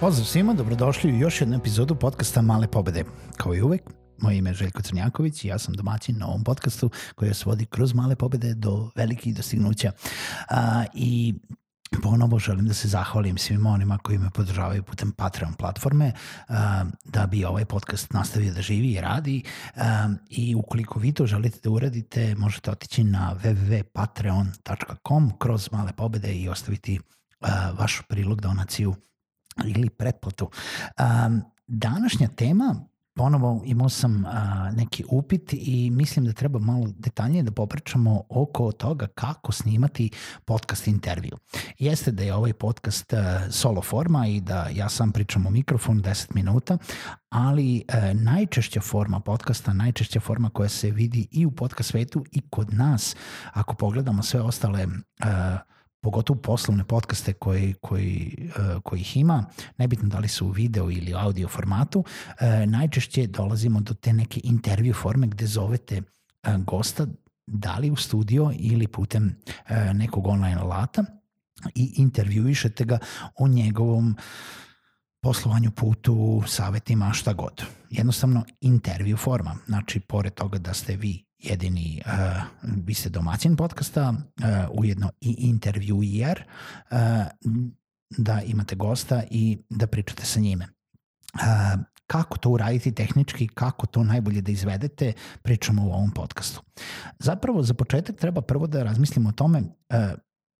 Pozdrav svima, dobrodošli u još jednu epizodu podcasta Male pobede. Kao i uvek, moje ime je Željko Crnjaković i ja sam domaćin na ovom podcastu koji se vodi kroz male pobede do velikih dostignuća. A, I ponovo želim da se zahvalim svima onima koji me podržavaju putem Patreon platforme da bi ovaj podcast nastavio da živi i radi i ukoliko vi to želite da uradite možete otići na www.patreon.com kroz male pobede i ostaviti a, vaš prilog donaciju ili pretplatu. Um, današnja tema ponovo imao sam a, neki upit i mislim da treba malo detaljnije da popričamo oko toga kako snimati podcast intervju. Jeste da je ovaj podcast a, solo forma i da ja sam pričam u mikrofon 10 minuta, ali a, najčešća forma podcasta, najčešća forma koja se vidi i u podcast svetu i kod nas, ako pogledamo sve ostale a, pogotovo poslovne podcaste koji, koji, uh, koji ih ima, nebitno da li su u video ili audio formatu, uh, najčešće dolazimo do te neke intervju forme gde zovete uh, gosta da li u studio ili putem nekog online alata i intervjuišete ga o njegovom poslovanju, putu, savetima, šta god. Jednostavno intervju forma. Znači, pored toga da ste vi jedini, uh, vi ste domaćin podcasta, uh, ujedno i intervjuijer, uh, da imate gosta i da pričate sa njime. Uh, kako to uraditi tehnički, kako to najbolje da izvedete, pričamo u ovom podcastu. Zapravo, za početak treba prvo da razmislimo o tome uh,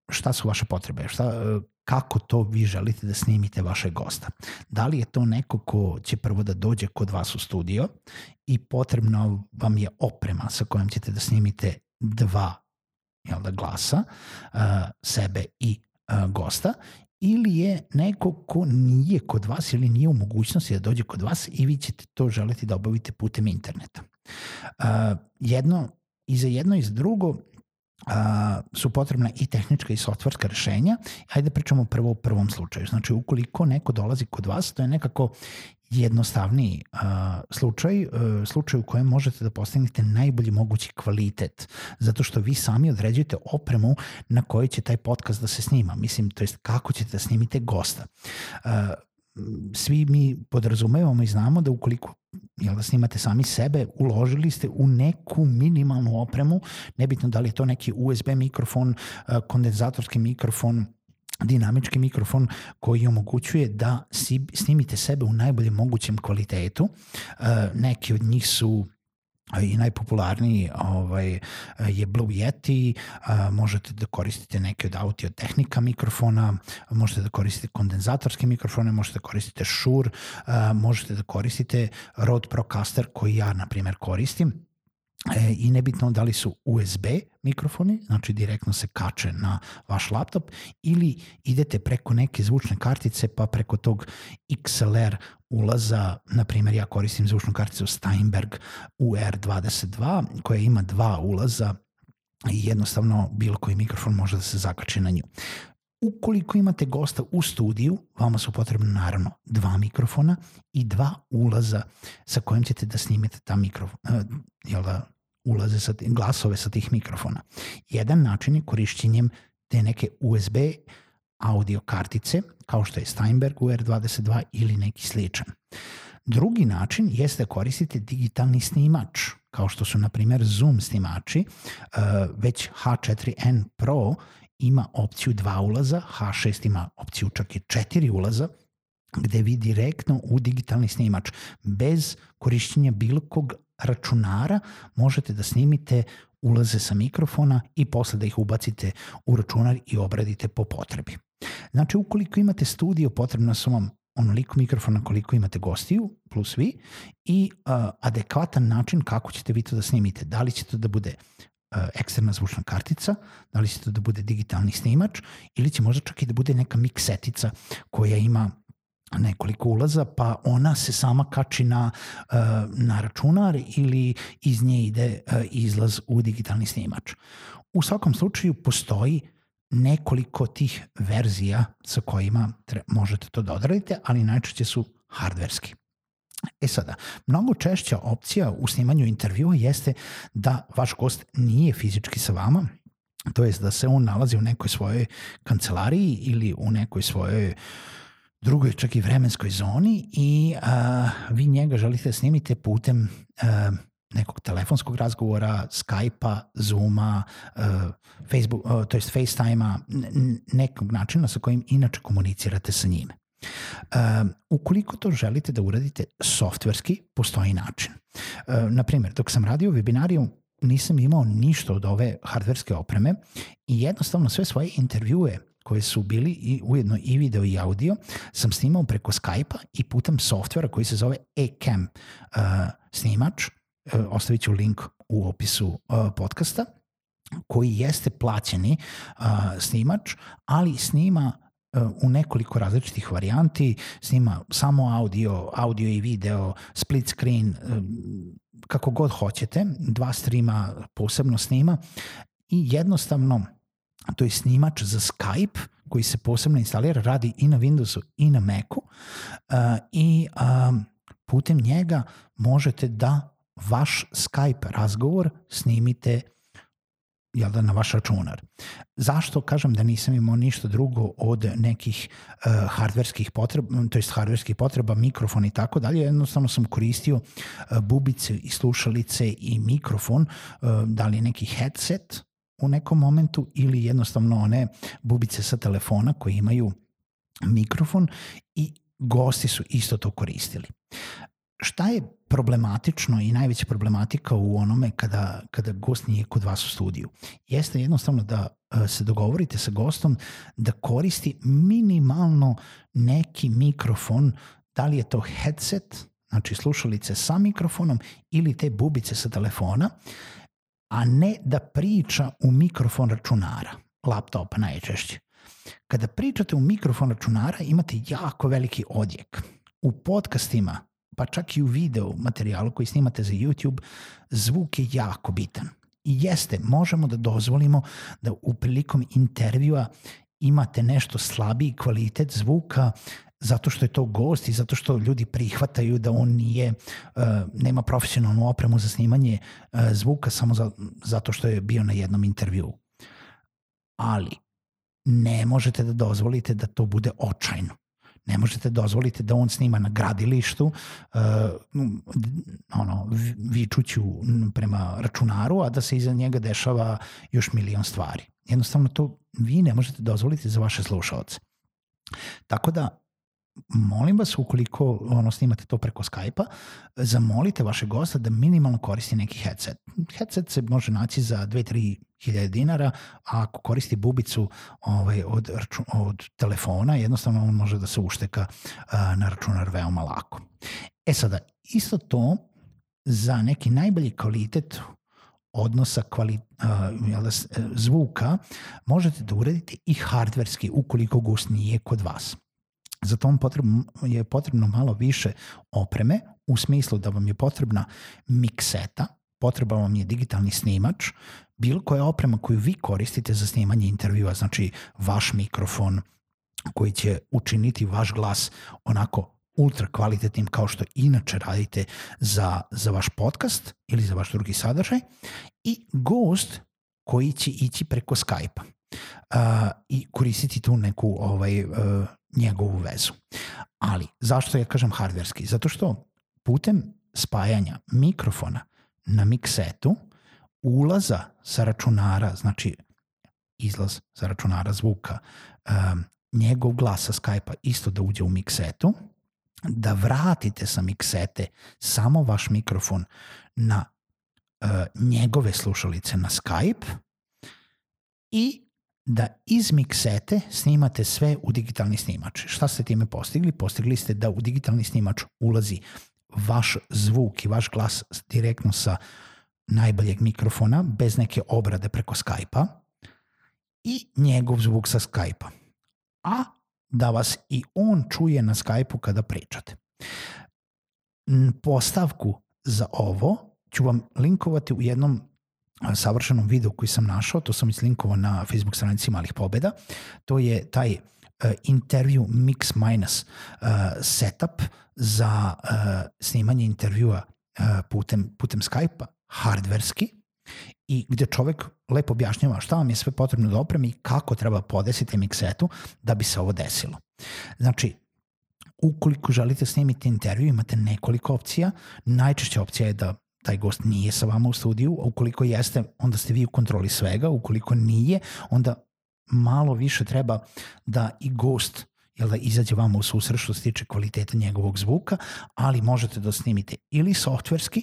šta su vaše potrebe, šta, kako to vi želite da snimite vašeg gosta. Da li je to neko ko će prvo da dođe kod vas u studio i potrebno vam je oprema sa kojom ćete da snimite dva jel da, glasa, sebe i gosta, ili je neko ko nije kod vas ili nije u mogućnosti da dođe kod vas i vi ćete to želiti da obavite putem interneta. Jedno, i za jedno i za drugo a, su potrebna i tehnička i softverska rešenja. Hajde da pričamo prvo u prvom slučaju. Znači, ukoliko neko dolazi kod vas, to je nekako jednostavniji uh, slučaj, uh, slučaj u kojem možete da postignete najbolji mogući kvalitet, zato što vi sami određujete opremu na kojoj će taj podcast da se snima. Mislim, to jest kako ćete da snimite gosta. Uh, svi mi podrazumevamo i znamo da ukoliko jel da snimate sami sebe, uložili ste u neku minimalnu opremu, nebitno da li je to neki USB mikrofon, kondenzatorski mikrofon, dinamički mikrofon koji omogućuje da snimite sebe u najboljem mogućem kvalitetu. Neki od njih su i najpopularniji ovaj, je Blue Yeti, možete da koristite neke od audio tehnika mikrofona, možete da koristite kondenzatorske mikrofone, možete da koristite Shure, možete da koristite Rode Procaster koji ja, na primjer, koristim e, i nebitno da li su USB mikrofoni, znači direktno se kače na vaš laptop ili idete preko neke zvučne kartice pa preko tog XLR ulaza, na primjer ja koristim zvučnu karticu Steinberg UR22 koja ima dva ulaza i jednostavno bilo koji mikrofon može da se zakače na nju. Ukoliko imate gosta u studiju, vama su potrebno naravno dva mikrofona i dva ulaza sa kojim ćete da snimete ta mikrofon, uh, jel da, ulaze sa glasove sa tih mikrofona. Jedan način je korišćenjem te neke USB audio kartice, kao što je Steinberg UR22 ili neki sličan. Drugi način jeste da koristite digitalni snimač, kao što su na primjer Zoom snimači, uh, već H4n Pro ima opciju dva ulaza, H6 ima opciju čak i četiri ulaza, gde vi direktno u digitalni snimač bez korišćenja bilo kog računara možete da snimite ulaze sa mikrofona i posle da ih ubacite u računar i obradite po potrebi. Znači, ukoliko imate studio, potrebno su vam onoliko mikrofona koliko imate gostiju, plus vi, i uh, adekvatan način kako ćete vi to da snimite. Da li će to da bude eksterna zvučna kartica, da li će to da bude digitalni snimač ili će možda čak i da bude neka miksetica koja ima nekoliko ulaza, pa ona se sama kači na, uh, na računar ili iz nje ide uh, izlaz u digitalni snimač. U svakom slučaju postoji nekoliko tih verzija sa kojima možete to da odradite, ali najčešće su hardverski. E sada, mnogo češća opcija u snimanju intervjua jeste da vaš gost nije fizički sa vama, to jest da se on nalazi u nekoj svojoj kancelariji ili u nekoj svojoj drugoj čak i vremenskoj zoni i a, vi njega želite da snimite putem a, nekog telefonskog razgovora, Skype-a, Zoom-a, Facebook, to jest FaceTime-a, nekog načina sa kojim inače komunicirate sa njime. Uh, ukoliko to želite da uradite softverski, postoji način. Uh, naprimjer, dok sam radio webinariju, nisam imao ništa od ove hardverske opreme i jednostavno sve svoje intervjue koje su bili i ujedno i video i audio sam snimao preko Skype-a i putem softvera koji se zove Ecamm uh, snimač E, ostavit ću link u opisu e, podcasta, koji jeste plaćeni e, snimač, ali snima u nekoliko različitih varijanti, snima samo audio, audio i video, split screen, kako god hoćete, dva streama posebno snima i jednostavno to je snimač za Skype koji se posebno instalira, radi i na Windowsu i na Macu uh, i putem njega možete da vaš Skype razgovor snimite jel da, na vaš računar. Zašto kažem da nisam imao ništa drugo od nekih uh, hardverskih potreba, to jest hardverskih potreba, mikrofon i tako dalje, jednostavno sam koristio uh, bubice i slušalice i mikrofon, uh, da li neki headset u nekom momentu ili jednostavno one bubice sa telefona koji imaju mikrofon i gosti su isto to koristili šta je problematično i najveća problematika u onome kada, kada gost nije kod vas u studiju? Jeste jednostavno da e, se dogovorite sa gostom da koristi minimalno neki mikrofon, da li je to headset, znači slušalice sa mikrofonom ili te bubice sa telefona, a ne da priča u mikrofon računara, laptopa najčešće. Kada pričate u mikrofon računara imate jako veliki odjek. U podcastima pa čak i u video materijalu koji snimate za YouTube, zvuk je jako bitan. I jeste, možemo da dozvolimo da u prilikom intervjua imate nešto slabiji kvalitet zvuka zato što je to gost i zato što ljudi prihvataju da on nije, uh, nema profesionalnu opremu za snimanje uh, zvuka samo za, zato što je bio na jednom intervjuu. Ali ne možete da dozvolite da to bude očajno. Ne možete dozvoliti da on snima na gradilištu uh, ono, vičuću prema računaru, a da se iza njega dešava još milion stvari. Jednostavno to vi ne možete dozvoliti za vaše slušalce. Tako da molim vas, ukoliko ono, snimate to preko Skype-a, zamolite vaše gosta da minimalno koristi neki headset. Headset se može naći za 2-3 hiljade dinara, a ako koristi bubicu ovaj, od, račun, od telefona, jednostavno on može da se ušteka a, na računar veoma lako. E sada, isto to za neki najbolji kvalitet odnosa kvali, uh, da, zvuka možete da uradite i hardverski ukoliko gost nije kod vas. Za to potrebno, je potrebno malo više opreme, u smislu da vam je potrebna mikseta, potreba vam je digitalni snimač, bilo koja oprema koju vi koristite za snimanje intervjua, znači vaš mikrofon koji će učiniti vaš glas onako ultra kvalitetnim kao što inače radite za, za vaš podcast ili za vaš drugi sadržaj i gost koji će ići preko Skype-a uh, i koristiti tu neku ovaj, uh, njegovu vezu. Ali, zašto ja kažem hardverski? Zato što putem spajanja mikrofona na miksetu, ulaza sa računara, znači izlaz sa računara zvuka, um, njegov glas sa Skype-a isto da uđe u miksetu, da vratite sa miksete samo vaš mikrofon na njegove slušalice na Skype i da iz miksete snimate sve u digitalni snimač. Šta ste time postigli? Postigli ste da u digitalni snimač ulazi vaš zvuk i vaš glas direktno sa najboljeg mikrofona, bez neke obrade preko Skype-a i njegov zvuk sa Skype-a. A da vas i on čuje na Skype-u kada pričate. Postavku za ovo ću vam linkovati u jednom savršenom videu koji sam našao, to sam islinkovao na Facebook stranici Malih pobeda, to je taj uh, intervju Mix Minus uh, setup za uh, snimanje intervjua uh, putem, putem Skype-a, hardverski, i gde čovek lepo objašnjava šta vam je sve potrebno da opremi i kako treba podesiti miksetu da bi se ovo desilo. Znači, ukoliko želite snimiti intervju, imate nekoliko opcija. Najčešća opcija je da taj gost nije sa vama u studiju, a ukoliko jeste, onda ste vi u kontroli svega, ukoliko nije, onda malo više treba da i gost jel da izađe vama u susret što se tiče kvaliteta njegovog zvuka, ali možete da snimite ili softverski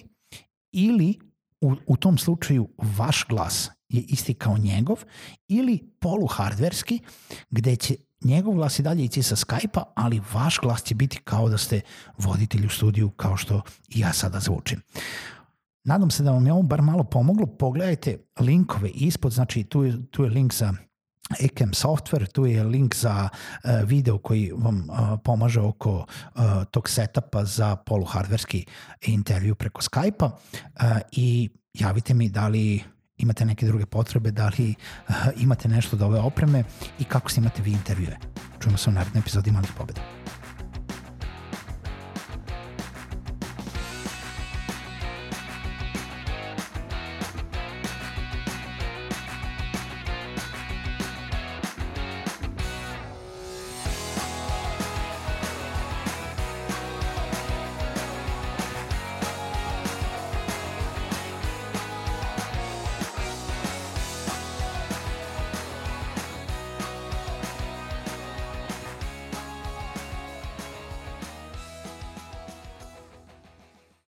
ili u, u tom slučaju vaš glas je isti kao njegov ili poluhardverski gde će njegov glas i dalje ići sa Skype-a, ali vaš glas će biti kao da ste voditelj u studiju kao što i ja sada zvučim. Nadam se da vam je ovo bar malo pomoglo. Pogledajte linkove ispod, znači tu je, tu je link za Ecam software, tu je link za uh, video koji vam uh, pomaže oko uh, tog setupa za poluhardverski intervju preko Skype-a i javite mi da li imate neke druge potrebe, da li imate nešto od ove opreme i kako snimate vi intervjue. Čujemo se u narednoj epizodi Malih pobeda.